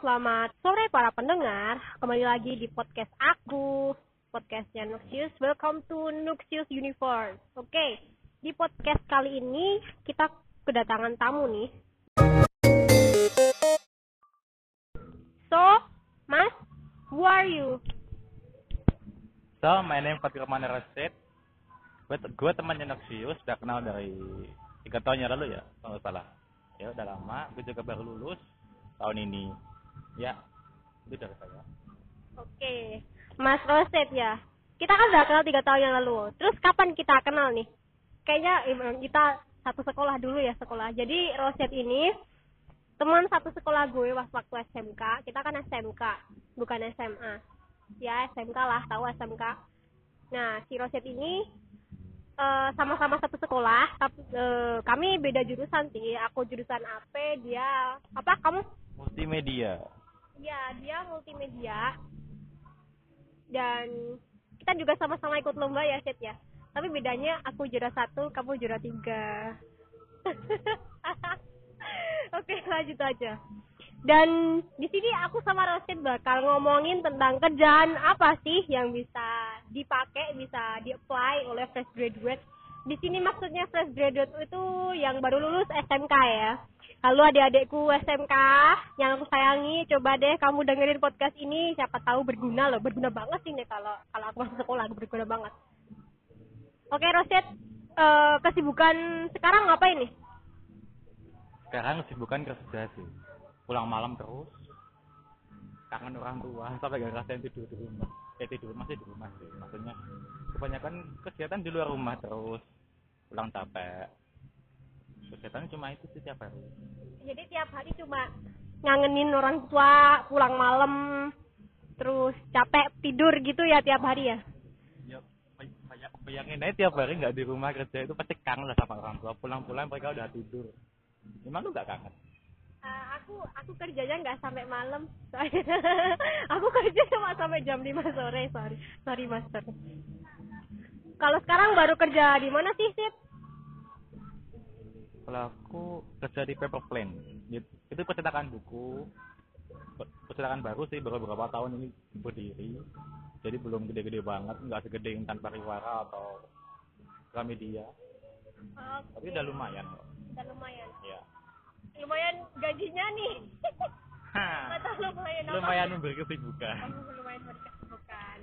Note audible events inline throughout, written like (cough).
selamat sore para pendengar. Kembali lagi di podcast aku, podcastnya Nuxius. Welcome to Nuxius Universe. Oke, di podcast kali ini kita kedatangan tamu nih. So, Mas, who are you? So, my name Fatir Rahman Rasid. Gue, temannya Noxius, udah kenal dari tiga tahun yang lalu ya, kalau salah. Ya udah lama, gue juga baru lulus tahun ini. Ya, itu dari saya. Oke, Mas Roset ya. Kita kan udah kenal tiga tahun yang lalu. Terus kapan kita kenal nih? Kayaknya eh, kita satu sekolah dulu ya sekolah. Jadi Roset ini teman satu sekolah gue waktu SMK. Kita kan SMK, bukan SMA. Ya SMK lah, tahu SMK. Nah, si Roset ini eh, sama-sama satu sekolah, tapi eh, kami beda jurusan sih. Aku jurusan AP, dia apa? Kamu? Multimedia. Ya, dia multimedia. Dan kita juga sama-sama ikut lomba ya, Set ya. Tapi bedanya aku juara satu, kamu juara tiga. (laughs) Oke, lanjut aja. Dan di sini aku sama Rosid bakal ngomongin tentang kerjaan apa sih yang bisa dipakai, bisa di-apply oleh fresh graduate. Di sini maksudnya fresh graduate itu yang baru lulus SMK ya. Halo adik-adikku SMK yang aku sayangi, coba deh kamu dengerin podcast ini, siapa tahu berguna loh, berguna banget sih nih kalau kalau aku masuk sekolah berguna banget. Oke Rosid, eh, kesibukan sekarang ngapain nih? Sekarang sibukan kerja sih. Pulang malam terus. Kangen orang tua (laughs) sampai gak ngerasain tidur di rumah. Eh tidur masih di rumah sih. Maksudnya kebanyakan kegiatan di luar rumah terus. Pulang capek. Kegiatan cuma itu sih tiap hari. Jadi tiap hari cuma ngangenin orang tua, pulang malam, terus capek tidur gitu ya tiap hari ya? ya bay- bayangin aja tiap hari nggak di rumah kerja itu pasti kangen lah sama orang tua. Pulang-pulang mereka udah tidur. Emang lu nggak kangen? Eh, aku aku kerjanya nggak sampai malam. Soalnya (laughs) aku kerja cuma sampai jam 5 sore sorry. Sorry master kalau sekarang baru kerja di mana sih Sip? Kalau aku kerja di paper plane. It- itu percetakan buku Per- percetakan baru sih baru beberapa tahun ini berdiri. Jadi belum gede-gede banget nggak segede intan pariwara atau Gramedia. Tapi udah lumayan kok. Udah lumayan. Ya lumayan gajinya nih. Atau lumayan apa? lumayan memberi kesibukan. Oh, lumayan berkesibukan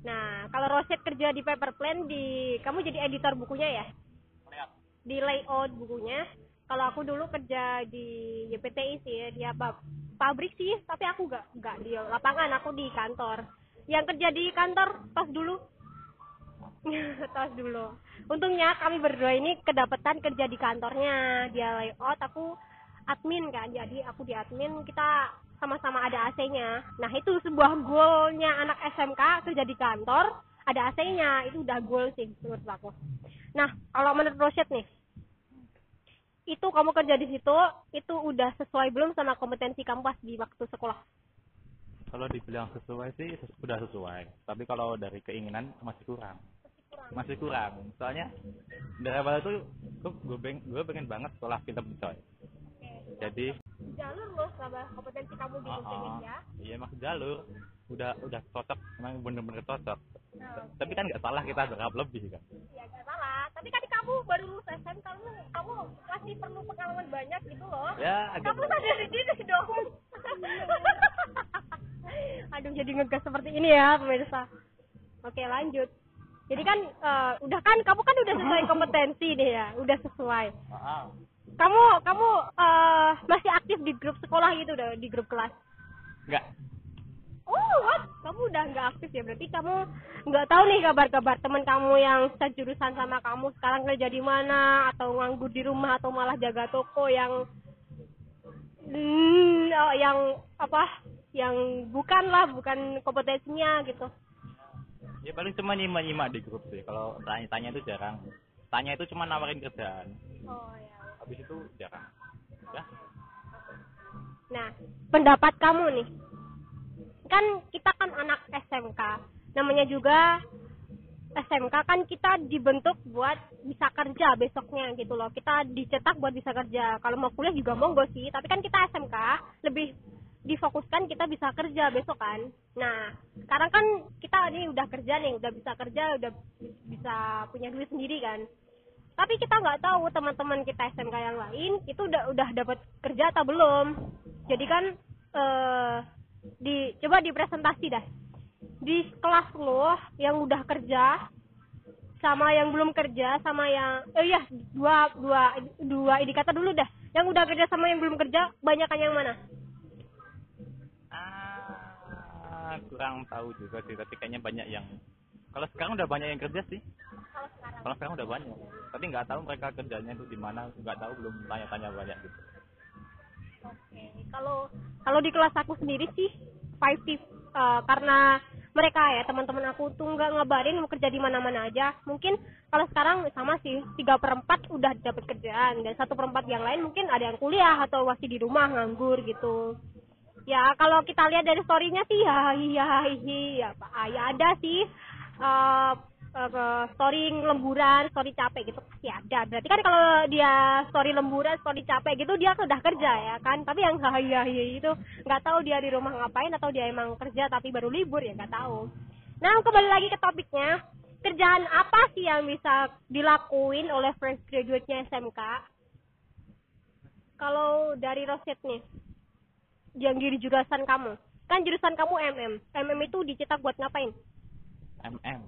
nah kalau Roset kerja di paper plane di kamu jadi editor bukunya ya di layout bukunya. Kalau aku dulu kerja di YPTI sih, ya, dia pa- pabrik sih, tapi aku gak nggak di lapangan, aku di kantor. Yang kerja di kantor pas dulu, (laughs) tas dulu. Untungnya kami berdua ini kedapatan kerja di kantornya, dia layout, aku admin kan, jadi aku di admin kita sama-sama ada AC-nya. Nah itu sebuah goalnya anak SMK kerja di kantor, ada AC-nya, itu udah goal sih menurut aku. Nah, kalau menurut Rosyad nih, itu kamu kerja di situ, itu udah sesuai belum sama kompetensi kamu pas di waktu sekolah? kalau dibilang sesuai sih sudah sesuai tapi kalau dari keinginan masih kurang masih kurang soalnya dari awal itu gue gue pengen, gue pengen banget sekolah film coy jadi Jalur loh sama kompetensi kamu di oh, oh, Indonesia. iya emang jalur udah udah cocok emang bener-bener cocok Nah, tapi kan nggak salah kita berharap lebih kan ya gak salah. Tapi kan kamu baru lulus SM, kamu kamu masih perlu pengalaman banyak gitu loh. ya agak Kamu sadar diri dong. (laughs) Aduh jadi ngegas seperti ini ya pemirsa. Oke lanjut. Jadi kan eh, udah kan kamu kan udah sesuai (laughs) kompetensi nih ya, udah sesuai. Ah, Kamu kamu eh, masih aktif di grup sekolah gitu udah di grup kelas. nggak Oh, what? Kamu udah nggak aktif ya? Berarti kamu nggak tahu nih kabar-kabar teman kamu yang sejurusan sama kamu sekarang kerja di mana atau nganggur di rumah atau malah jaga toko yang hmm, oh, yang apa? Yang bukan lah, bukan kompetensinya gitu. ya paling cuma nyimak nyimak di grup sih kalau tanya-tanya itu jarang tanya itu cuma nawarin kerjaan Oh ya. Habis itu jarang ya Nah, pendapat kamu nih. Kan kita kan anak SMK. Namanya juga SMK kan kita dibentuk buat bisa kerja besoknya gitu loh. Kita dicetak buat bisa kerja. Kalau mau kuliah juga monggo sih, tapi kan kita SMK lebih difokuskan kita bisa kerja besok kan nah sekarang kan kita ini udah kerja nih udah bisa kerja udah bisa punya duit sendiri kan tapi kita nggak tahu teman-teman kita SMK yang lain itu udah udah dapat kerja atau belum. Jadi kan eh di coba dipresentasi dah. Di kelas lo yang udah kerja sama yang belum kerja sama yang eh iya dua dua dua indikator dulu dah. Yang udah kerja sama yang belum kerja banyakan yang mana? Ah kurang tahu juga sih tapi kayaknya banyak yang kalau sekarang udah banyak yang kerja sih kalau sekarang kalau sekarang udah banyak tapi nggak tahu mereka kerjanya itu di mana nggak tahu belum tanya-tanya banyak gitu Oke, kalau kalau di kelas aku sendiri sih five tips eh, karena mereka ya teman-teman aku tuh nggak ngabarin mau kerja di mana-mana aja. Mungkin kalau sekarang sama sih tiga perempat udah dapat kerjaan dan satu perempat yang lain mungkin ada yang kuliah atau masih di rumah nganggur gitu. Ya kalau kita lihat dari storynya sih ya iya iya ya, Pak. Ah, ya ada sih eh eh, story lemburan, story capek gitu pasti ada. Berarti kan kalau dia story lemburan, story capek gitu dia udah kerja ya kan. Tapi yang hahaha itu nggak tahu dia di rumah ngapain atau dia emang kerja tapi baru libur ya nggak tahu. Nah kembali lagi ke topiknya, kerjaan apa sih yang bisa dilakuin oleh fresh graduate-nya SMK? Kalau dari Roset nih, yang di jurusan kamu, kan jurusan kamu MM, MM itu dicetak buat ngapain? MM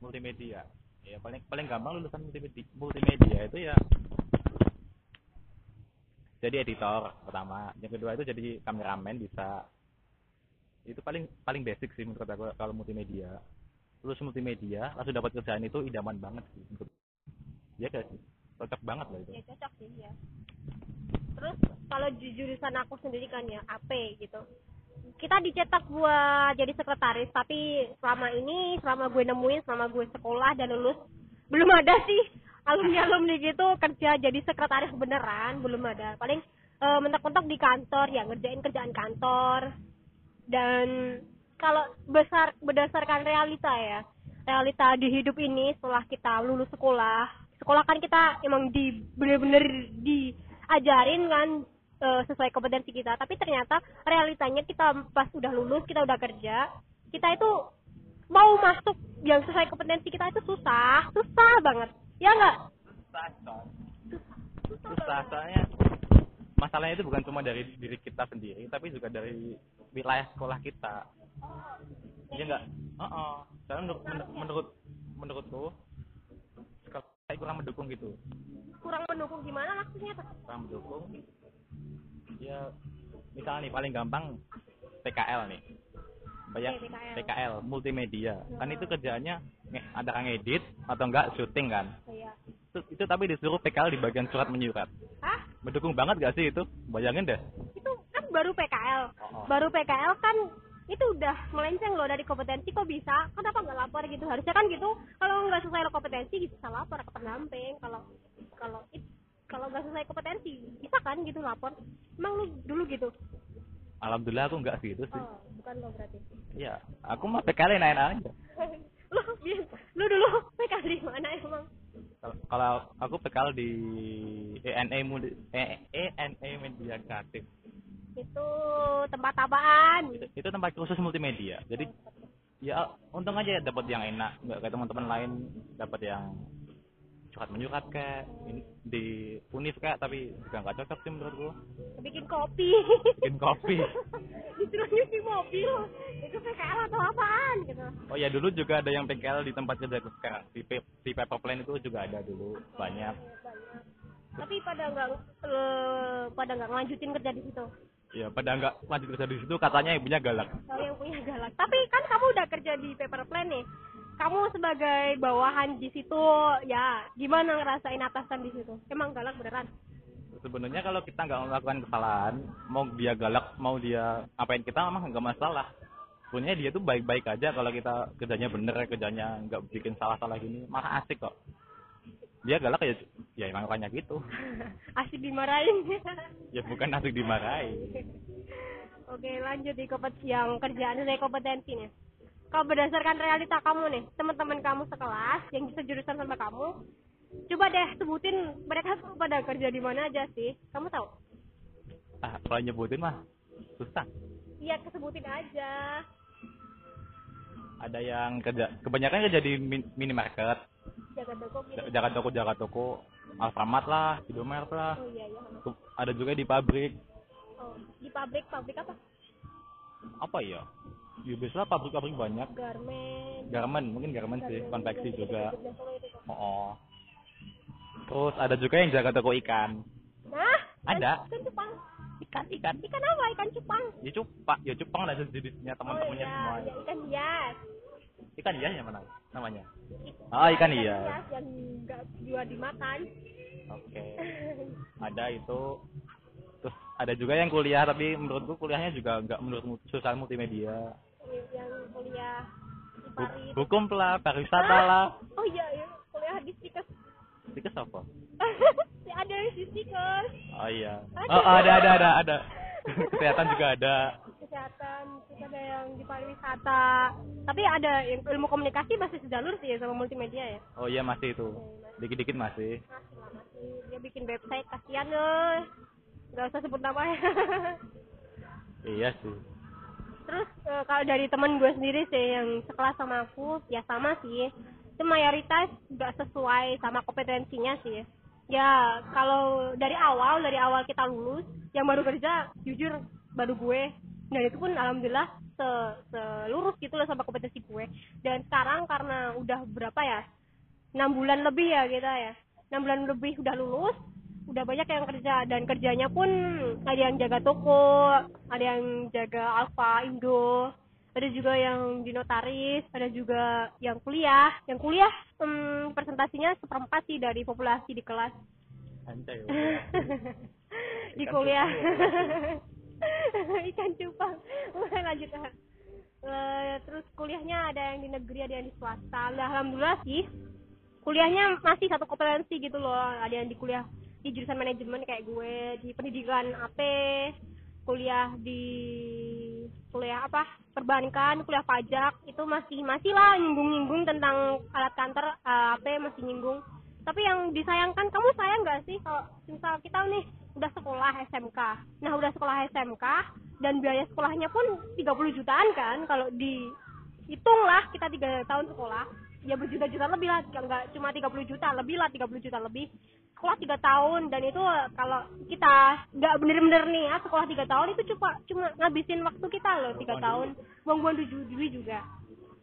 multimedia. Ya paling paling gampang lulusan multimedia multimedia itu ya jadi editor pertama. Yang kedua itu jadi kameramen bisa. Itu paling paling basic sih menurut aku kalau multimedia. Lulus multimedia langsung dapat kerjaan itu idaman banget sih menurut ya gak cocok banget lah itu. Ya cocok sih ya. Terus kalau di jurusan aku sendiri kan ya AP gitu. Kita dicetak buat jadi sekretaris, tapi selama ini selama gue nemuin selama gue sekolah dan lulus belum ada sih alumni alumni (laughs) gitu kerja jadi sekretaris beneran belum ada. Paling eh, mentok-mentok di kantor ya ngerjain kerjaan kantor dan kalau besar berdasarkan realita ya realita di hidup ini setelah kita lulus sekolah sekolah kan kita emang di bener-bener diajarin kan eh, sesuai kompetensi kita. Tapi ternyata realitanya kita pas udah lulus kita udah kerja kita itu mau masuk yang sesuai kompetensi kita itu susah. Susah banget. Ya nggak? Susah susah soalnya masalahnya itu bukan cuma dari diri kita sendiri tapi juga dari wilayah sekolah kita. Iya enggak oh, karena menurut menur- menurut menurutku sekolah kurang mendukung gitu. Kurang mendukung gimana maksudnya kurang mendukung ya misalnya nih paling gampang PKL nih. Banyak Oke, PKL. PKL multimedia. Kan itu kerjaannya ada yang edit atau enggak syuting kan? Iya. itu, itu tapi disuruh PKL di bagian surat menyurat. Hah? mendukung banget gak sih itu? Bayangin deh. Itu kan baru PKL Oh. baru PKL kan itu udah melenceng loh dari kompetensi kok bisa? Kenapa nggak lapor gitu? Harusnya kan gitu. Kalau nggak sesuai kompetensi bisa lapor ke pendamping. Kalau kalau it- kalau nggak sesuai kompetensi bisa kan gitu lapor. Emang lu dulu gitu? Alhamdulillah aku enggak sih itu sih. Oh bukan lo berarti. Iya, aku mah PKL enak aja. (laughs) lu biar lu dulu PKL di mana emang? Kalau- aku PKL di ENA Muli, E- ENA Media Kreatif. itu tempat apaan? Itu, itu tempat khusus multimedia. Jadi ya untung aja ya dapat yang enak, nggak kayak teman-teman lain dapat yang curhat menyurat kayak di univ kayak tapi juga nggak cocok sih menurutku. bikin kopi Bikin kopi. disuruh nyuci mobil itu PKL atau apaan gitu Oh ya dulu juga ada yang PKL di tempat kerja sekarang di, Pe- di paper plane itu juga ada dulu banyak. banyak tapi pada nggak eh, pada nggak ngelanjutin kerja di situ Ya pada nggak lanjut kerja di situ katanya ibunya galak. kalau yang punya galak tapi kan kamu udah kerja di paper plan nih kamu sebagai bawahan di situ ya gimana ngerasain atasan di situ? Emang galak beneran? Sebenarnya kalau kita nggak melakukan kesalahan mau dia galak mau dia apain kita memang nggak masalah. Sebenarnya dia tuh baik-baik aja kalau kita kerjanya bener kerjanya nggak bikin salah-salah gini malah asik kok. Dia galak ya ya emang orangnya gitu. (laughs) Asik dimarahin. (laughs) Ya bukan asik dimarahi oke lanjut di kompet yang kerjaan saya kompetensi nih kalau berdasarkan realita kamu nih teman-teman kamu sekelas yang bisa jurusan sama kamu coba deh sebutin mereka tuh pada kerja di mana aja sih. Kamu tahu? Ah kalau nyebutin mah susah. Iya kesebutin aja. Ada yang kerja kebanyakan kerja di min- minimarket. Jaga toko gitu jaga toko jaga toko. Alfamart lah Indomaret lah. Oh iya iya. Ada juga di pabrik. Oh di pabrik pabrik apa? Apa ya ya biasa pabrik-pabrik banyak. Garmen. Garment mungkin garment sih garmen, konveksi juga. oh, oh. terus ada juga yang jaga toko ikan. Nah Ada. ikan cupang. Ikan ikan. Ikan apa? Ikan cupang. Ya cupang ya cupang ada jenisnya teman-temannya oh, iya, semua. Iya, ikan hias. Ikan hias yang mana? Namanya? Ik- Oh, ikan hias. yang nggak jual dimakan. Oke. (laughs) Ada itu. Terus ada juga yang kuliah tapi menurutku kuliahnya juga nggak menurut sosial multimedia yang kuliah di Paris. Hukum lah pariwisata lah oh iya, iya kuliah di Stikes itu apa? (laughs) Ada yang di Stikes oh iya. Ada. oh ada ada ada ada. (laughs) Kesehatan juga ada. Kesehatan terus ada yang di pariwisata. Tapi ada yang ilmu komunikasi masih sejalur sih ya sama multimedia ya? Oh iya masih itu. Dikit-dikit masih. Masih lah masih. Dia bikin website kasihan loh nggak usah sebut namanya (laughs) iya sih terus eh, kalau dari temen gue sendiri sih yang sekelas sama aku ya sama sih. Itu mayoritas nggak sesuai sama kompetensinya sih. Ya kalau dari awal dari awal kita lulus yang baru kerja jujur baru gue. Dan itu pun alhamdulillah se selurus gitu loh sama kompetensi gue. Dan sekarang karena udah berapa ya? Enam bulan lebih ya kita ya. Enam bulan lebih udah lulus udah banyak yang kerja dan kerjanya pun ada yang jaga toko ada yang jaga Alfa Indo ada juga yang di notaris ada juga yang kuliah. Yang kuliah hmm, presentasinya seperempat sih dari populasi di kelas. Anjay (laughs) di kuliah. ikan cupang. (laughs) Lanjut. Eh, terus kuliahnya ada yang di negeri ada yang di swasta. Lah, alhamdulillah sih kuliahnya masih satu kompetensi gitu loh ada yang di kuliah di jurusan manajemen kayak gue di pendidikan AP kuliah di kuliah apa perbankan kuliah pajak itu masih masih lah nyinggung nyinggung tentang alat kantor eh, AP masih nyinggung. Tapi yang disayangkan kamu sayang nggak sih kalau misal kita nih udah sekolah SMK nah udah sekolah SMK dan biaya sekolahnya pun 30 jutaan kan kalau dihitung lah kita tiga tahun sekolah ya berjuta-juta lebih lah nggak cuma 30 juta lebih lah 30 juta lebih sekolah tiga tahun dan itu kalau kita nggak bener-bener nih ya sekolah tiga tahun itu cuma cuma ngabisin waktu kita loh tiga tahun. buang-buang du- duit juga.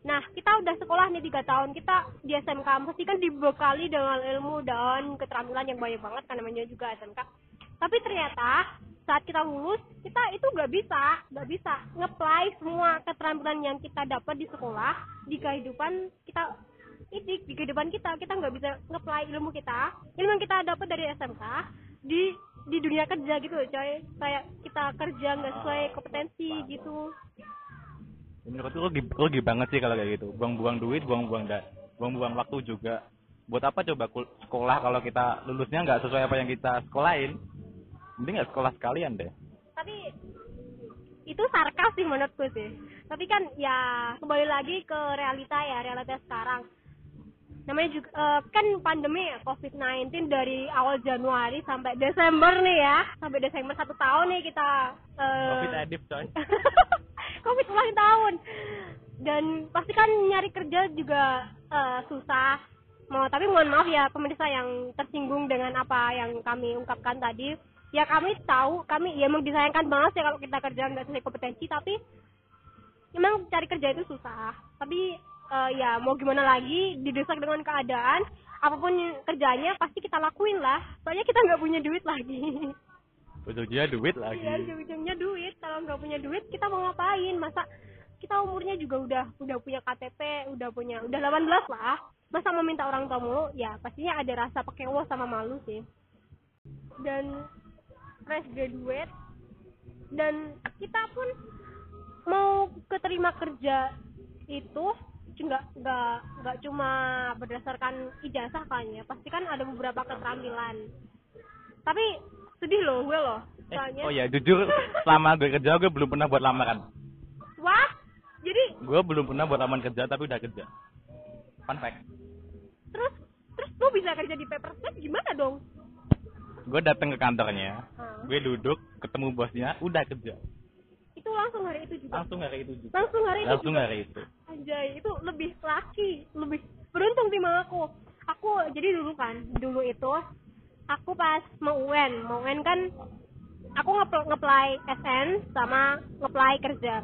Nah kita udah sekolah nih tiga tahun kita di SMK pasti kan dibekali dengan ilmu dan keterampilan yang banyak banget kan namanya juga SMK tapi ternyata saat kita lulus kita itu nggak bisa nggak bisa ngeplay semua keterampilan yang kita dapat di sekolah di kehidupan kita ini di kehidupan kita. Kita nggak bisa ngeplay ilmu kita. Ilmu yang kita dapat dari SMK di di dunia kerja gitu loh coy. Kayak kita kerja nggak sesuai kompetensi gitu. Menurutku rugi, rugi banget sih kalau kayak gitu. Buang-buang duit buang-buang da buang-buang waktu juga. Buat apa coba sekolah kalau kita lulusnya nggak sesuai apa yang kita sekolahin? Mending nggak sekolah sekalian deh. Tapi itu sarkas sih menurutku sih. Tapi kan ya kembali lagi ke realita ya realita sekarang namanya juga eh, kan pandemi ya COVID-19 dari awal Januari sampai Desember nih ya. Sampai Desember satu tahun nih kita eh, covid edit coy. (laughs) Covid ulang tahun. Dan pasti kan nyari kerja juga eh, susah. Mau tapi mohon maaf ya pemirsa yang tersinggung dengan apa yang kami ungkapkan tadi. Ya kami tahu kami ya emang disayangkan banget ya kalau kita kerja nggak sesuai kompetensi tapi memang cari kerja itu susah. Tapi eh, ya mau gimana lagi didesak dengan keadaan apa pun kerjanya pasti kita lakuin lah soalnya kita nggak punya duit lagi ujungnya duit lagi Iya, ujung-ujungnya duit. Kalau nggak punya duit, kita mau ngapain? Masa kita umurnya juga udah udah punya KTP, udah punya udah 18 lah. Masa mau minta orang tua mulu? Ya, pastinya ada rasa pekewo sama malu sih. Dan fresh graduate dan kita pun mau keterima kerja itu nggak nggak nggak cuma berdasarkan ijazah kan ya. Pasti kan ada beberapa keterampilan. Tapi sedih loh gue loh eh, soalnya. oh ya jujur selama gue kerja gue belum pernah buat lamaran. Wah jadi gue belum pernah buat lamaran kerja tapi udah kerja. Fun fact. Terus terus lu bisa kerja di paper plate gimana dong? Gue datang ke kantornya Ah. gue duduk ketemu bosnya udah kerja langsung hari itu juga langsung hari itu juga langsung hari itu langsung juga. hari itu Anjay, itu lebih laki, lebih beruntung sih sama aku. Aku jadi dulu kan, dulu itu aku pas mau UN, mau UN kan aku nge- nge-apply SN sama nge-apply kerja.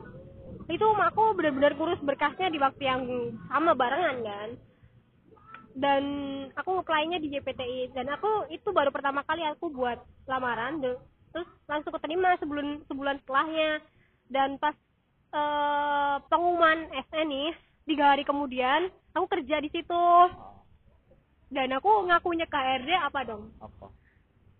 Itu aku benar-benar kurus berkasnya di waktu yang sama barengan kan. Dan aku nge-apply-nya di JPTI dan aku itu baru pertama kali aku buat lamaran terus langsung keterima sebulan sebulan setelahnya dan pas eh pengumuman SN nih tiga hari kemudian aku kerja di situ. Dan aku ngakunya KRD apa dong? Apa?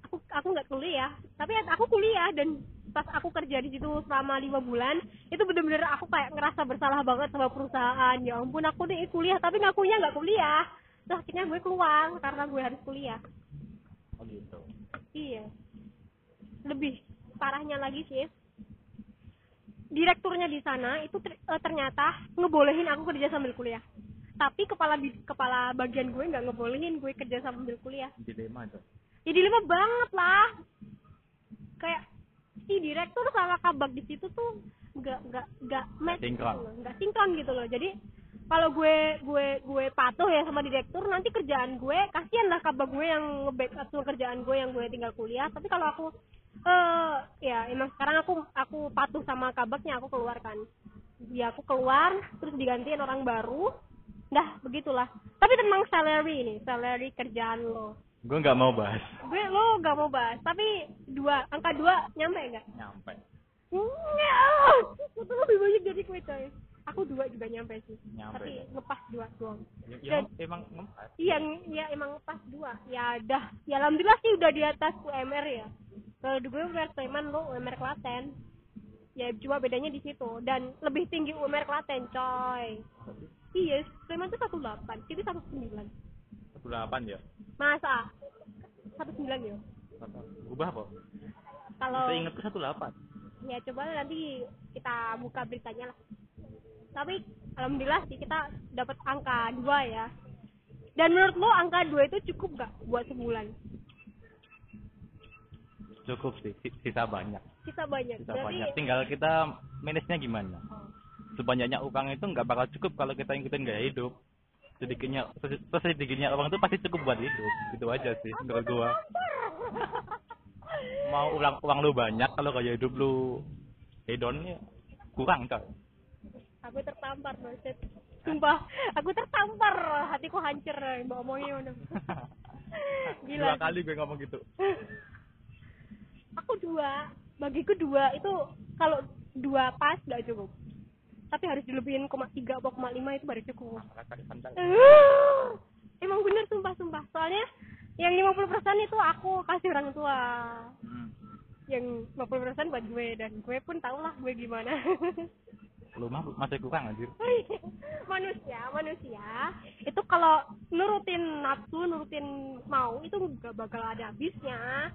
Aku aku nggak kuliah. Tapi aku kuliah dan pas aku kerja di situ selama lima bulan itu bener-bener aku kayak ngerasa bersalah banget sama perusahaan. Ya ampun aku nih kuliah tapi ngakunya nggak kuliah. Terus akhirnya gue keluar karena gue harus kuliah. Oh gitu. Iya. Lebih parahnya lagi sih direkturnya di sana itu ter- eh, ternyata ngebolehin aku kerja sambil kuliah. Tapi kepala kepala bagian gue nggak ngebolehin gue kerja sambil kuliah. Dilema tuh ya dilema banget lah. Kayak si direktur sama kabak di situ tuh nggak nggak nggak match gitu Sinkron. loh, nggak sinkron gitu loh. Jadi kalau gue gue gue patuh ya sama direktur nanti kerjaan gue kasihan lah kabak gue yang nge-backup kerjaan gue yang gue tinggal kuliah. Tapi kalau aku eh ya emang sekarang aku aku patuh sama kabaknya aku keluarkan ya aku keluar terus digantiin orang baru. Dah begitulah. Tapi tentang salary ini salary kerjaan lo. Gue nggak mau bahas. Gue lo gak mau bahas tapi dua angka dua nyampe nggak? Nyampe. Nggak. itu lebih banyak dari gue coy. Aku dua juga nyampe sih Nyampe, tapi ya? ngepas dua doang. Ya, Dan- ya, emang ngempas iya ya emang ngepas dua. Ya dah. Ya alhamdulillah sih udah di atas UMR ya kalau di gue UMR Sleman lo UMR Klaten. Ya cuma bedanya di situ. Dan lebih tinggi UMR Klaten coy. Iya Sleman tuh satu delapan itu satu sembilan. Satu delapan ya? Masa? Satu sembilan ya ubah kok kalau saya ingat satu delapan. Ya coba nanti kita buka beritanya lah. Tapi alhamdulillah sih kita dapat angka dua ya. Dan menurut lo angka dua itu cukup gak buat sebulan cukup sih si- sisa banyak. Kita banyak. Sisa berarti banyak. Tinggal kita manage-nya gimana? Sebanyaknya uang itu nggak bakal cukup kalau kita ngikutin gaya hidup. Sedikitnya sesedikitnya uang itu pasti cukup buat hidup. Gitu aja sih menurut gua. mau ulang uang lu banyak kalau gaya hidup lu hedonnya kurang kan aku tertampar banget sumpah aku tertampar. Hatiku hancur mbak omongnya mana? (laughs) Gila. Dua kali gue ngomong gitu (laughs) aku dua. Bagiku dua. Itu kalau dua pas gak cukup. Tapi harus dilebihin koma tiga atau koma lima itu baru cukup. Uh, emang bener sumpah sumpah. Soalnya yang 50% itu aku kasih orang tua. Hmm. yang 50% buat gue. Dan gue pun tau lah gue gimana. (laughs) Lu mah masih kurang anjir. Manusia manusia. Itu kalau nurutin nafsu nurutin mau itu gak bakal ada habisnya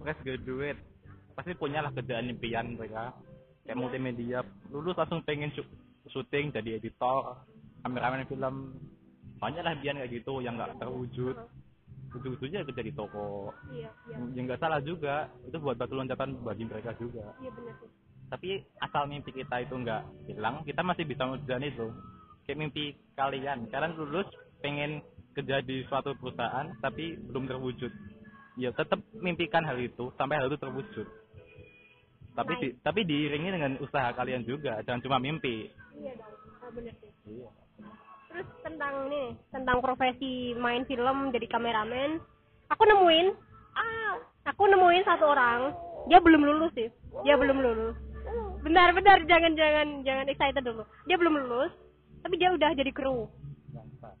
fresh graduate pasti punya lah kerjaan impian mereka. Kayak Iya. multimedia. Lulus langsung pengen syuting jadi editor kameramen film. Banyak lah impian kayak gitu yang nggak terwujud. Ujung-ujungnya kerja di toko. Iya iya. Yang nggak salah juga. Itu buat batu loncatan bagi mereka juga. Iya bener sih. Tapi asal mimpi kita itu nggak hilang kita masih bisa mengerjakan itu. Kayak mimpi kalian. Kalian lulus pengen kerja di suatu perusahaan tapi belum terwujud ya tetap mimpikan hal itu sampai hal itu terwujud. Tapi di, tapi diiringi dengan usaha kalian juga jangan cuma mimpi. Iya dong bener sih. Iya terus tentang nih tentang profesi main film jadi kameramen aku nemuin ah aku nemuin satu orang dia belum lulus sih dia belum lulus. Bentar bentar jangan jangan jangan excited dulu. Dia belum lulus tapi dia udah jadi kru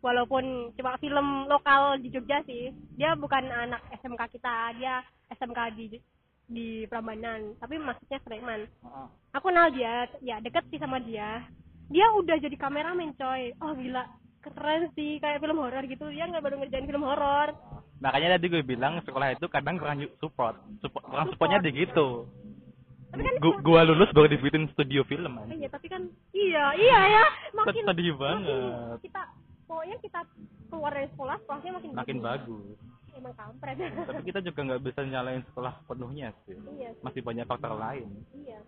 walaupun cuma film lokal di Jogja sih dia bukan anak SMK kita dia SMK di di Prambanan. Tapi maksudnya Sleman. Aku kenal dia ya deket sih sama dia. Dia udah jadi kameramen coy. Oh gila. Keren sih kayak film horor gitu. Dia nggak baru ngerjain film horor. Makanya tadi gue bilang sekolah itu kadang kurang support. Support kurang supportnya di gitu. Tapi kan Gu- gua lulus baru dibikin studio film anjir. iya tapi kan iya iya ya. Makin Sedih makin banget. kita pokoknya kita keluar dari sekolah sekolahnya makin makin bagus. emang kampret. Tapi kita juga nggak bisa nyalain sekolah penuhnya sih. Iya masih banyak faktor lain. Iya.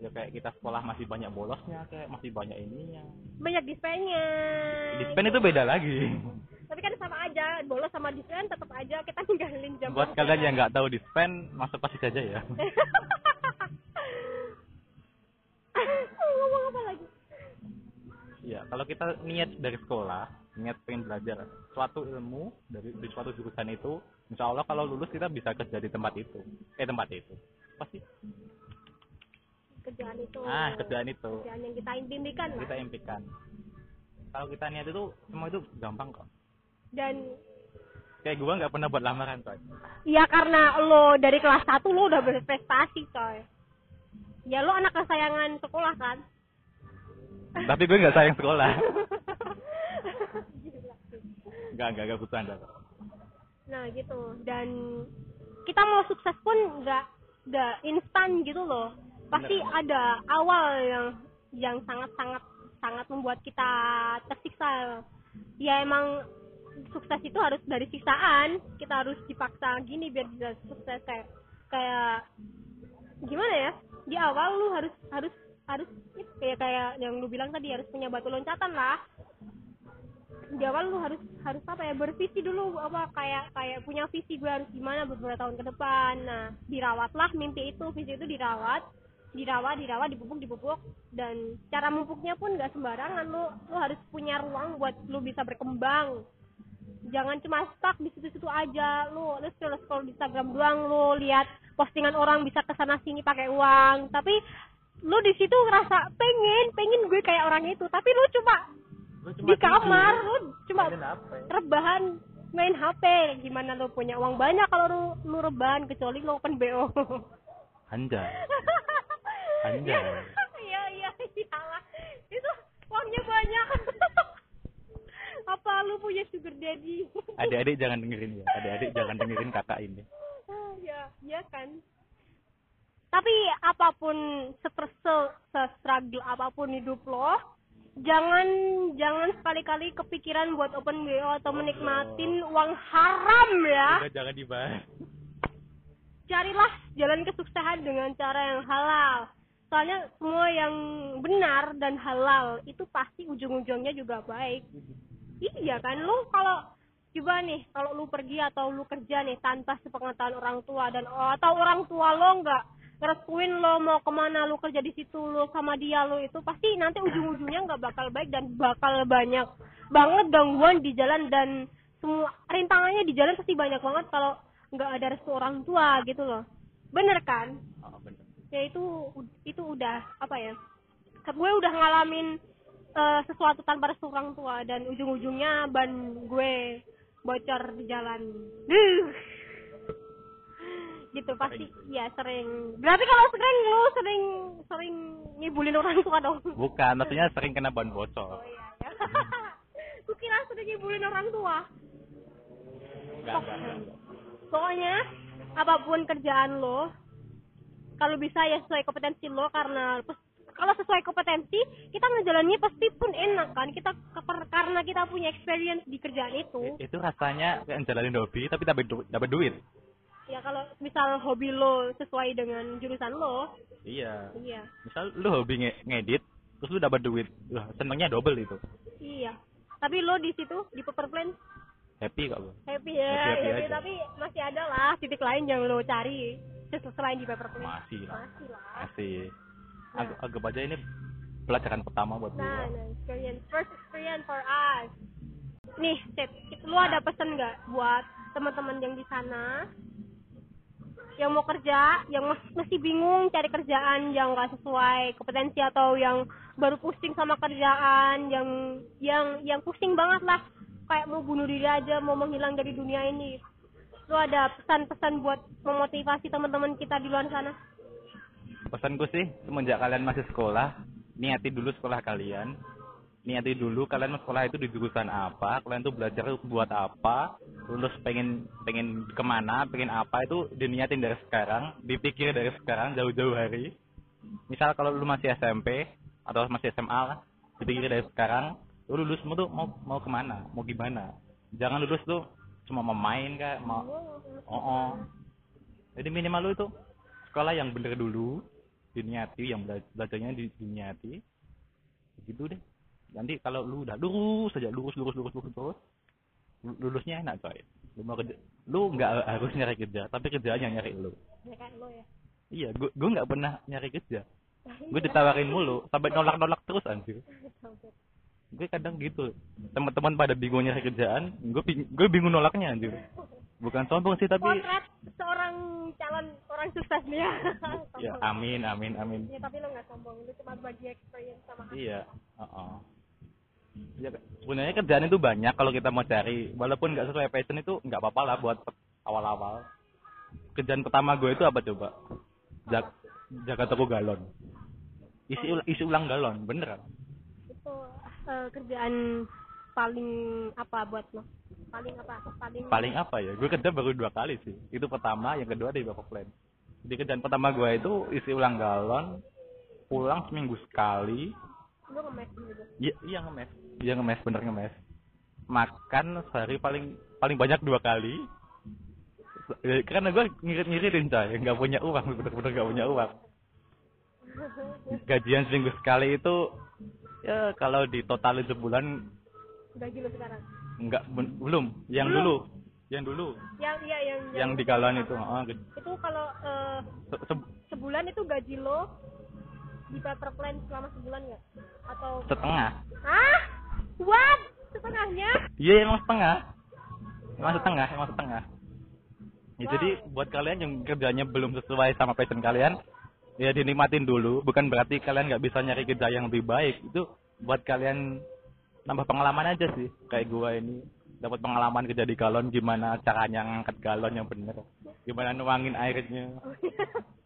Ya kayak kita sekolah masih banyak bolosnya kayak masih banyak ininya. Banyak dispennya. Dispen itu beda lagi. Tapi kan sama aja bolos sama dispen tetap aja kita (laughs) ninggalin jam buat kalian yang nggak tahu dispen masuk pasti saja ya (laughs) ngomong apa lagi ya kalau kita niat dari sekolah niat pengen belajar suatu ilmu dari di suatu jurusan itu insya Allah kalau lulus kita bisa kerja di tempat itu. Eh tempat itu. Pasti kerjaan itu. Ah kerjaan itu. Kerjaan yang kita impikan lah kita impikan. Kalau kita niat itu semua itu gampang kok. Dan kayak gua nggak pernah buat lamaran coy ya karena lo dari kelas 1 lo udah berprestasi coy. Ya lo anak kesayangan sekolah kan tapi gue nggak sayang sekolah. (laughs) Nggak nggak butuh anda nah gitu. Dan kita mau sukses pun nggak nggak instan gitu loh. Pasti ada awal yang yang sangat sangat sangat membuat kita tersiksa. Ya emang sukses itu harus dari siksaan. Kita harus dipaksa gini biar bisa sukses. Kayak kayak gimana ya? Di awal lu harus harus harus kayak kayak yang lu bilang tadi harus punya batu loncatan lah. Di awal lu harus harus apa ya bervisi dulu apa kayak kayak punya visi gue harus gimana beberapa tahun ke depan. Nah dirawatlah mimpi itu visi itu dirawat. Dirawat dirawat dipupuk dipupuk. Dan cara memupuknya pun nggak sembarangan lu lu harus punya ruang buat lu bisa berkembang. Jangan cuma stuck di situ-situ aja lu lu scroll scroll di Instagram doang lu lihat postingan orang bisa ke sana sini pakai uang. Tapi lu di situ ngerasa pengen pengen gue kayak orang itu. Tapi lu cuma Lu cuma di kamar tidur, lu cuma rebahan main HP. Gimana lu punya uang banyak kalau lu lu rebahan kecuali lu open BO anjay. (laughs) Anjay. iya iya iyalah. Itu uangnya banyak. (laughs) Apa lu punya sugar daddy? Adik-adik jangan dengerin ya. Adik-adik jangan dengerin kakak ini. (laughs) Ya ya kan tapi apa pun stres se struggle apa pun hidup lo jangan jangan sekali-kali kepikiran buat open BO atau menikmatin uang haram ya. Udah jangan dibahas. Carilah jalan kesuksesan dengan cara yang halal. Soalnya semua yang benar dan halal itu pasti ujung-ujungnya juga baik. Iya kan? Lu kalau coba nih kalau lu pergi atau lu kerja nih tanpa sepengetahuan orang tua dan atau orang tua lo nggak ngerestuin lo mau ke mana lu kerja di situ lo sama dia lo itu pasti nanti ujung-ujungnya nggak bakal baik dan bakal banyak banget gangguan di jalan dan semua rintangannya di jalan pasti banyak banget kalau nggak ada restu orang tua gitu loh bener kan oh, bener. ya itu itu udah apa ya gue udah ngalamin eh, sesuatu tanpa restu orang tua dan ujung-ujungnya ban gue bocor di jalan Duh. (laughs) gitu pasti ya sering. Berarti kalau sering lu sering sering ngibulin orang tua dong. Bukan maksudnya sering kena ban oh bocor iya. (laughs) Ya gue kira sering ngibulin orang tua. Enggak enggak, enggak. pokoknya apa pun kerjaan lo kalau bisa ya sesuai kompetensi lo karena kalau sesuai kompetensi kita ngejalaninnya pasti pun enak kan. Kita karena kita punya experience di kerjaan itu. Itu rasanya kayak jalanin hobi tapi dapat duit ya kalau misal hobi lo sesuai dengan jurusan lo. Iya. Iya. Misal lu hobi nge- ngedit terus lu dapat duit. Wah senengnya double itu. Iya. Tapi lo di situ di paper plane? Happy kok happy ya Happy-happy happy, aja. tapi masih ada lah titik lain yang lo cari selain di paper plane. Masih lah. Masih lah. Masih. Ag- anggap aja ini pelajaran pertama buat Nah, gua. Nah, experience. First experience for us. Nih, Sip, lu ada pesan nggak buat teman-teman yang di sana yang mau kerja, yang mas- masih bingung cari kerjaan yang nggak sesuai kompetensi atau yang baru pusing sama kerjaan, yang yang yang pusing banget lah, kayak mau bunuh diri aja, mau menghilang dari dunia ini. Lu ada pesan-pesan buat memotivasi teman-teman kita di luar sana? pesanku sih semenjak kalian masih sekolah niati dulu sekolah kalian niati dulu kalian mau sekolah itu di jurusan apa kalian tuh belajar buat apa lulus pengen pengen ke mana pengen apa itu diniatin dari sekarang dipikir dari sekarang jauh-jauh hari. Misal kalau lu masih SMP atau masih SMA lah dipikir dari sekarang lu lulusmu tuh mau mau ke mana mau gimana? Jangan lulus tuh cuma mau main kak mau oh, oh. jadi minimal lu itu sekolah yang bener dulu diniati yang bela- belajarnya di, diniati. Gitu deh nanti kalau lu udah lurus saja lurus lurus lurus lurus terus lu- lulusnya enak coy. Lu mau kerja lu nggak (laughs) harus nyari kerja tapi kerjaan yang nyari lu. Ya kan ya. Iya gua gua nggak pernah nyari kerja. (laughs) Gue ditawarin mulu sampai nolak nolak terus anjir. (laughs) Gue kadang gitu. Teman-teman pada bingung nyari kerjaan gue gue bingung nolaknya anjir. Bukan sombong sih tapi potret seorang calon orang sukses nih ya ya amin amin amin. Ya tapi lo nggak sombong lu cuma bagi experience sama iya heeh. Ya sebenarnya kerjaan itu banyak kalau kita mau cari. Walaupun nggak sesuai passion itu nggak apa-apa lah buat awal-awal. Kerjaan pertama gue itu apa coba? Jag- jaga toko galon. Isi ul- isi ulang galon beneran. Itu eh, kerjaan paling apa buat lo? Paling apa? Paling paling apa ya? Gue kerja baru dua kali sih. Itu pertama yang kedua di Bapak Plan. Di kerjaan pertama gue itu isi ulang galon pulang seminggu sekali lu ngemes gitu iya iya ngemes iya ngemes bener ngemes makan sehari paling paling banyak dua kali. Karena gue ngirit-ngiritin coy. Nggak punya uang bener-bener nggak punya uang. (laughs) Gajian seminggu sekali itu ya kalau ditotalin sebulan gaji lo sekarang? nggak ben- belum. Yang Belum. dulu. Yang dulu. Yang iya yang yang di galon itu oh, itu kalau eh, se- se- sebulan itu gaji lo di paper plan selama sebulan nggak atau setengah. Ah what? Setengahnya? Iya emang setengah. Emang setengah emang setengah. Ya, jadi buat kalian yang kerjanya belum sesuai sama passion kalian ya dinikmatin dulu. Bukan berarti kalian nggak bisa nyari kerja yang lebih baik. Itu buat kalian nambah pengalaman aja sih. Kayak gua ini dapat pengalaman kerja di galon gimana caranya ngangkat galon yang bener. Gimana nuangin airnya.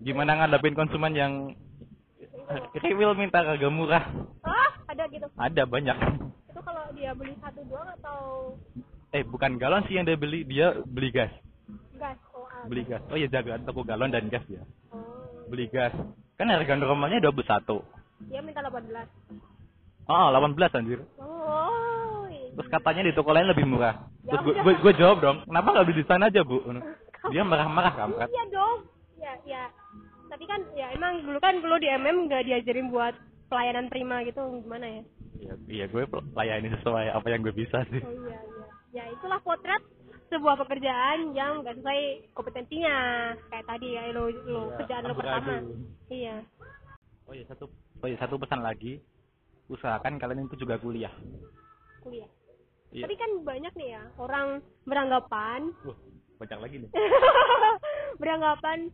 Gimana ngadepin konsumen yang rewel minta harga murah. Ah ada gitu? Ada banyak. Itu kalau dia beli satu doang atau? Eh bukan galon sih yang dia beli. Dia beli gas. Gas? Oh ah. beli gas. oh iya jaga toko galon dan gas ya oh. Beli gas. Kan harga normalnya dua puluh satu. Dia minta 18 oh delapan belas anjir. Oh iya. terus katanya di toko lain lebih murah. Ya terus gue jawab dong kenapa nggak beli di sana aja bu? (laughs) Dia marah-marah kampret. Iya emang dulu kan dulu di MM nggak diajarin buat pelayanan prima gitu gimana ya? Iya iya gue layani sesuai apa yang gue bisa sih. Oh iya iya. Ya itulah potret sebuah pekerjaan yang nggak sesuai kompetensinya. Kayak tadi ya lo lo Iya, kerjaan lo pertama. iya. Oh iya satu oh iya satu pesan lagi. Usahakan kalian itu juga kuliah. Kuliah? Iya. Tapi kan banyak nih ya orang beranggapan Wah, banyak lagi nih. (laughs) Beranggapan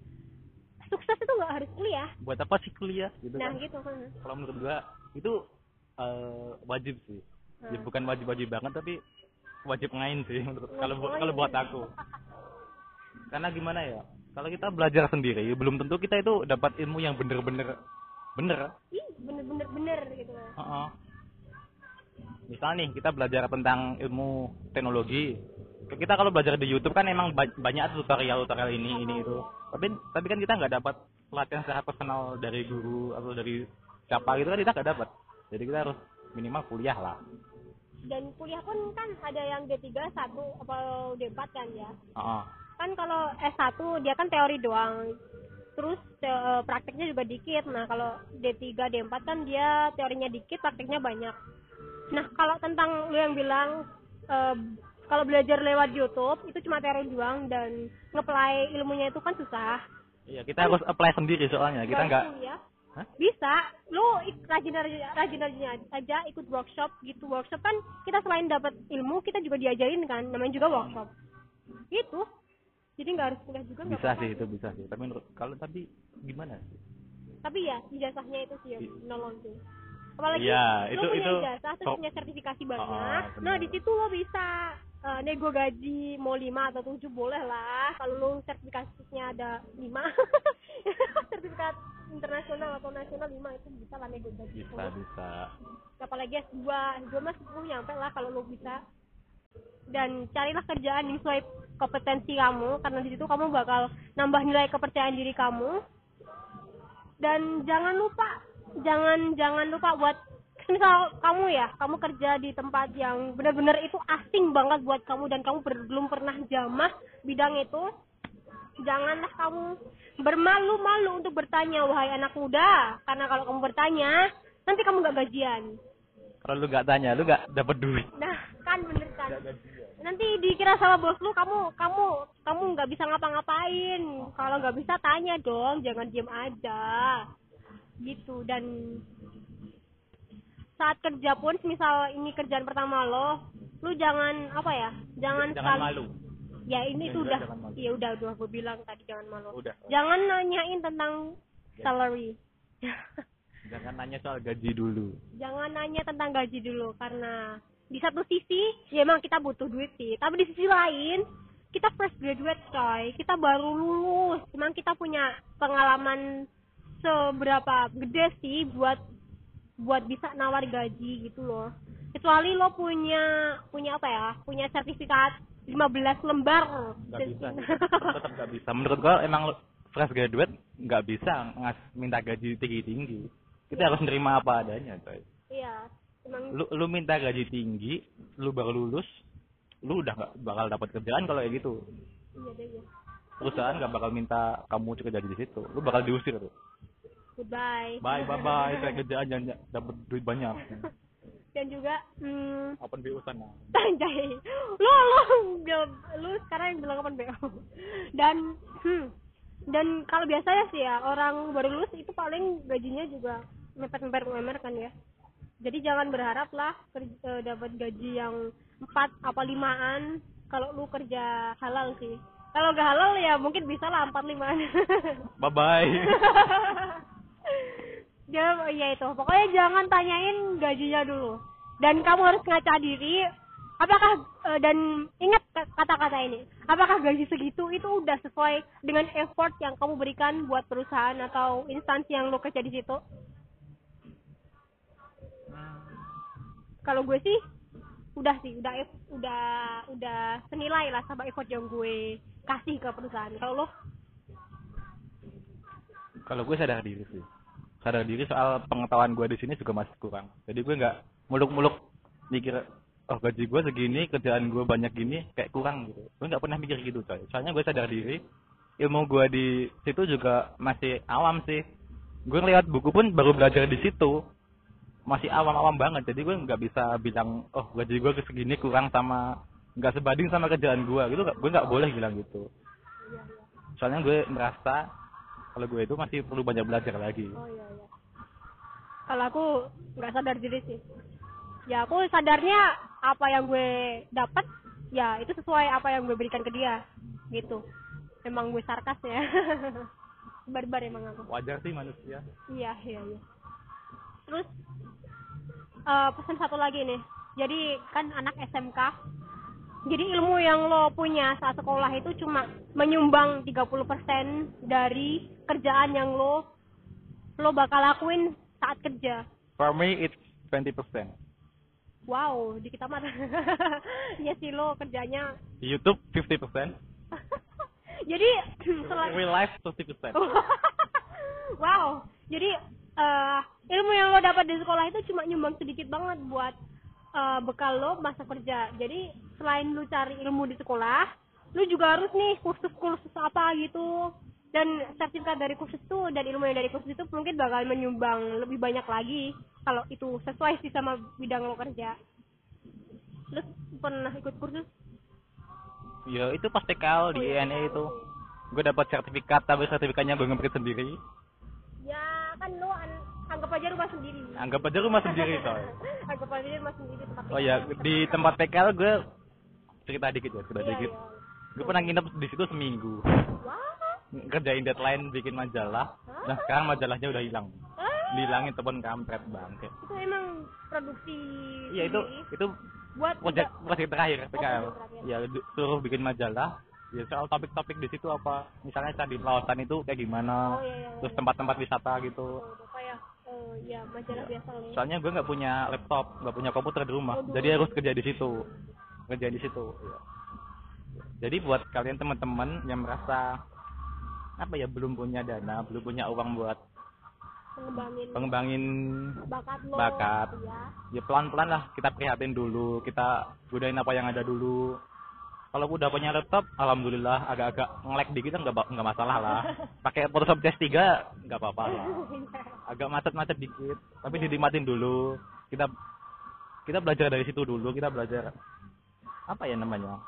sukses itu nggak harus kuliah. Buat apa sih kuliah? Gitu nah kan. gitu kan kalau menurut gua itu eh, wajib sih. Ya Hmm. bukan wajib-wajib banget tapi wajib ngain sih (laughs) menurut kalau Wajib kalau buat aku. Karena gimana ya kalau kita belajar sendiri belum tentu kita itu dapat ilmu yang bener-bener bener. Bener-bener bener gitu. Loh Heeh. misal nih kita belajar tentang ilmu teknologi kita kalau belajar di YouTube kan emang ba- banyak tutorial tutorial ini ini itu. Tapi tapi kan kita nggak dapat pelatihan secara personal dari guru atau dari siapa gitu kan kita nggak dapat. Jadi kita harus minimal kuliah lah. Dan kuliah pun kan ada yang D3 satu atau D4 kan ya? Heeh. kan kalau S1 dia kan teori doang. Terus te- eh, prakteknya juga dikit. Nah kalau D3 D4 kan dia teorinya dikit prakteknya banyak. Nah kalau tentang lu yang bilang eh, kalau belajar lewat YouTube itu cuma teori doang dan ngeplay ilmunya itu kan susah. Iya kita harus apply sendiri soalnya. Kita nggak kuliah Hah? bisa. Lu rajin rajin aja ikut workshop gitu. Workshop kan kita selain dapat ilmu kita juga diajarin kan. Namanya juga workshop. Gitu. Jadi nggak harus kuliah juga bisa sih itu bisa sih. Tapi menurut kalau tapi gimana sih? Tapi ya ijazahnya itu sih yang nolong sih. Apalagi lu itu- punya itu ijazah terus punya sertifikasi Oh, banyak. Benar. nah di situ lo bisa eh, nego gaji mau lima atau tujuh boleh lah. Kalau lu sertifikasinya ada lima. (laughs) Sertifikat internasional atau nasional lima itu bisa lah nego gaji. Bisa bisa. Apalagi S2 S2 mah 10 nyampe lah kalau lu bisa. Dan carilah kerjaan yang sesuai kompetensi kamu karena di situ kamu bakal nambah nilai kepercayaan diri kamu. Dan jangan lupa jangan jangan lupa buat misal kamu ya kamu kerja di tempat yang benar-benar itu asing banget buat kamu dan kamu ber- belum pernah jamah bidang itu janganlah kamu bermalu-malu untuk bertanya wahai anak muda karena kalau kamu bertanya nanti kamu nggak gajian. Kalau lu nggak tanya, lu nggak dapet duit. nah kan bener kan? Nanti dikira sama bos lu kamu kamu kamu nggak bisa ngapa-ngapain. Kalau nggak bisa tanya dong jangan diem aja. Gitu dan saat kerja pun misal ini kerjaan pertama lo lu jangan apa ya jangan Jangan sekali- malu. ya ini Yang tuh udah iya udah udah gue bilang tadi jangan malu Udah. jangan nanyain tentang salary Jangan nanya soal gaji dulu. jangan nanya tentang gaji dulu karena di satu sisi ya emang kita butuh duit sih tapi di sisi lain kita fresh graduate coy kita baru lulus emang kita punya pengalaman seberapa gede sih buat buat bisa nawar gaji gitu loh kecuali lo punya punya apa ya punya sertifikat 15 lembar Nggak bisa. (laughs) Tetap nggak bisa. Menurut gua emang fresh graduate nggak bisa ngas minta gaji tinggi tinggi. Kita harus nerima apa adanya, coy. iya emang Lu lu minta gaji tinggi, lu baru lulus, lu udah nggak bakal dapat kerjaan kalau kayak gitu. iya deh iya. Perusahaan nggak bakal minta kamu kerja di situ. Lu bakal diusir tuh. Goodbye Bye bye bye, saya kerjaan jangan dapat duit banyak. (laughs) dan juga hmm, Open BU sana. Anjay. Lu lu lu sekarang yang bilang kapan BO. Dan hmm, dan kalau biasanya sih ya orang baru lulus itu paling gajinya juga mepet-mepet UMR kan ya. Jadi jangan berharap lah kerja, eh, dapat gaji yang empat apa limaan kalau lu kerja halal sih. Kalau gak halal ya mungkin bisa lah empat limaan. Bye bye. (laughs) Ya, ya itu. Pokoknya jangan tanyain gajinya dulu. Dan kamu harus ngaca diri. Apakah eh, dan ingat ka- kata-kata ini. Apakah gaji segitu itu udah sesuai dengan effort yang kamu berikan buat perusahaan atau instansi yang lo kerja di situ? Kalau gue sih udah sih, udah udah udah senilai lah sama effort yang gue kasih ke perusahaan. Kalau lo Kalau gue sadar diri sih. Sadar diri soal pengetahuan gue di sini juga masih kurang. Jadi gue nggak muluk-muluk mikir, oh gaji gue segini, kerjaan gue banyak gini, kayak kurang gitu. Gue nggak pernah mikir gitu coy. Soalnya gue sadar diri, ilmu gue di situ juga masih awam sih. Gue ngeliat buku pun baru belajar di situ. Masih awam-awam banget. Jadi gue nggak bisa bilang, oh gaji gue segini kurang sama nggak sebanding sama kerjaan gue gitu. Gue nggak boleh bilang gitu. Soalnya gue merasa kalau gue itu masih perlu banyak belajar lagi. Oh iya iya. Kalau aku nggak sadar diri sih. Ya aku sadarnya apa yang gue dapat ya itu sesuai apa yang gue berikan ke dia gitu. Emang gue sarkas ya. (laughs) Barbar emang aku. Wajar sih manusia. Iya iya iya. Terus eh, pesan satu lagi nih. Jadi kan anak SMK. Jadi ilmu yang lo punya saat sekolah itu cuma menyumbang 30% dari kerjaan yang lo lo bakal lakuin saat kerja. For me it's 20%. Wow, dikit amat. (laughs) Iya sih lo kerjanya. Di YouTube 50%. (laughs) Jadi (clears throat) selain Real life 30%. (laughs) wow. Jadi eh, ilmu yang lo dapat di sekolah itu cuma nyumbang sedikit banget buat eh, bekal lo masa kerja. Jadi selain lu cari ilmu di sekolah, lu juga harus nih kursus-kursus apa gitu. Dan sertifikat dari kursus itu dan ilmu yang dari kursus itu mungkin bakal menyumbang lebih banyak lagi kalau itu sesuai sih sama bidang lo kerja. Terus pernah ikut kursus? Ya itu pas di Oh, iya. INE itu. Gue dapat sertifikat tapi sertifikatnya gue ngeprint sendiri. Ya kan lo an- anggap aja rumah sendiri. Anggap aja rumah sendiri (laughs) coy. anggap aja rumah sendiri tempat Oh ya di tempat TKL gue cerita dikit ya, cerita Iya, dikit. iya. Gue pernah nginep di situ seminggu. Wah. Kerjain deadline bikin majalah. Nah sekarang majalahnya udah hilang. Ah, Dihilangin telepon kampret bangke. itu emang produksi Iya itu itu buat proyek proyek terakhir PKL. proyek terakhir. Ya suruh bikin majalah. Ya soal topik-topik di situ apa? Misalnya tadi lautan itu kayak gimana? Oh, iya, iya, Terus iya. tempat-tempat wisata gitu. Oh, itu kayak eh, ya majalah biasa nih Soalnya gue nggak punya laptop, nggak punya komputer di rumah. Aduh. Jadi harus kerja di situ. Kerja di situ. Iya. Jadi buat kalian teman-teman yang merasa apa ya belum punya dana, belum punya uang buat pengembangin pengembangin bakat lo bakat. ya ya pelan-pelan lah kita prihatin dulu kita gunain apa yang ada dulu kalau udah punya laptop alhamdulillah agak-agak ngelek dikit nggak nggak masalah lah (laughs) pakai Photoshop CS3 nggak apa-apa lah (laughs) agak macet-macet dikit tapi dinikmatin dulu kita kita belajar dari situ dulu kita belajar apa ya namanya?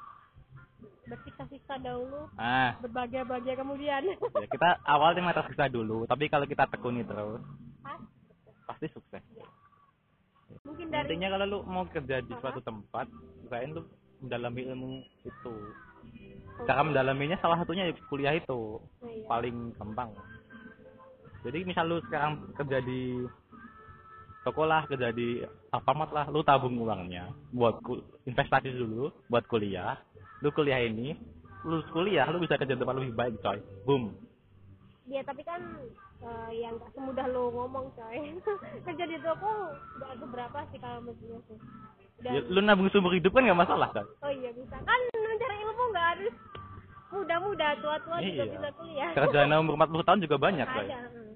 Bersiksa-siksa dahulu. Ah. Berbahagia-bahagia kemudian. Ya kita awalnya mata kita dulu tapi kalau kita tekuni terus Hah? pasti sukses. Mungkin dari intinya kalau lu mau kerja di suatu tempat usahain lu mendalami ilmu itu. Cara mendalaminya salah satunya ya kuliah itu Iya. paling gampang. Jadi misal lu sekarang kerja di toko lah kerja di Alfamart lah. Lu tabung uangnya buat ku- investasi dulu buat kuliah. Lu kuliah ini lulus kuliah lu bisa kerja tempat lebih baik coy. Boom. Ya tapi kan eh, yang gak semudah lo ngomong coy. (laughs) Kerja di toko gak seberapa sih kalau menurut gue dan ya, lu nabung seumur hidup kan nggak masalah kan oh iya bisa. Kan mencari ilmu gak harus muda-muda tua-tua juga Iya. bisa kuliah. Sarjana (laughs) umur 40 tahun juga banyak coy. Hmm.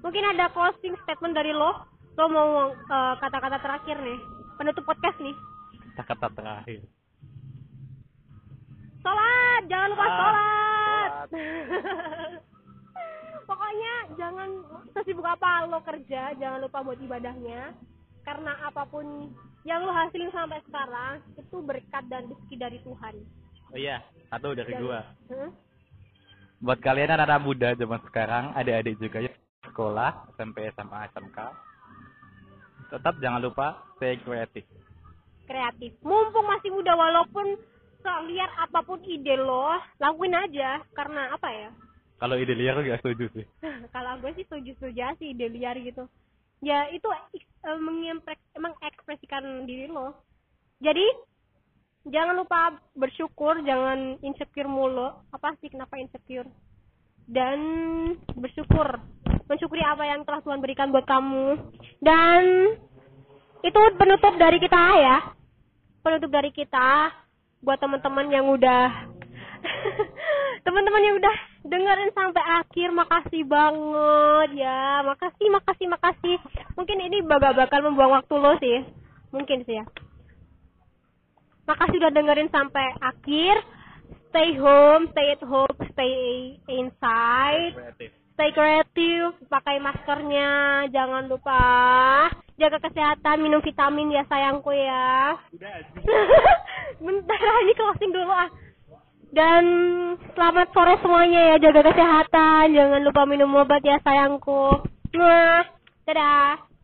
Mungkin ada closing statement dari lo? Lo mau eh, kata-kata terakhir nih. Penutup podcast nih. Kata terakhir. Sholat! Jangan lupa Ah, sholat! (laughs) pokoknya jangan sesibuk apa lo kerja jangan lupa buat ibadahnya. Karena apa pun yang lo hasilin sampai sekarang itu berkat dan rezeki dari Tuhan. Oh iya satu dari Dan- gua. Buat kalian anak-anak muda zaman sekarang adik-adik juga ya sekolah SMP SMA SMK tetap jangan lupa stay kreatif. Kreatif. Mumpung masih muda walaupun liar apa pun ide lo lakuin aja. Karena apa ya? Kalau ide liar gak setuju sih? (laughs) Kalau gue sih setuju setuju aja sih ide liar gitu. Ya itu eh, mengimpre- mengekspresikan diri lo. Jadi jangan lupa bersyukur jangan insecure mulu. Apa sih kenapa insecure? Dan bersyukur mensyukuri apa yang telah Tuhan berikan buat kamu. Dan itu penutup dari kita ya. Penutup dari kita buat teman-teman yang udah (laughs) teman-teman yang udah dengerin sampai akhir makasih banget ya. Makasih makasih makasih. Mungkin ini bakal bakal membuang waktu lo sih. Mungkin sih ya. Makasih udah dengerin sampai akhir. Stay home stay at home stay inside stay kreatif, pakai maskernya, jangan lupa jaga kesehatan, minum vitamin ya sayangku ya. (laughs) Bentar ini closing dulu ah. Dan selamat sore semuanya ya, jaga kesehatan, jangan lupa minum obat ya sayangku. Dadah.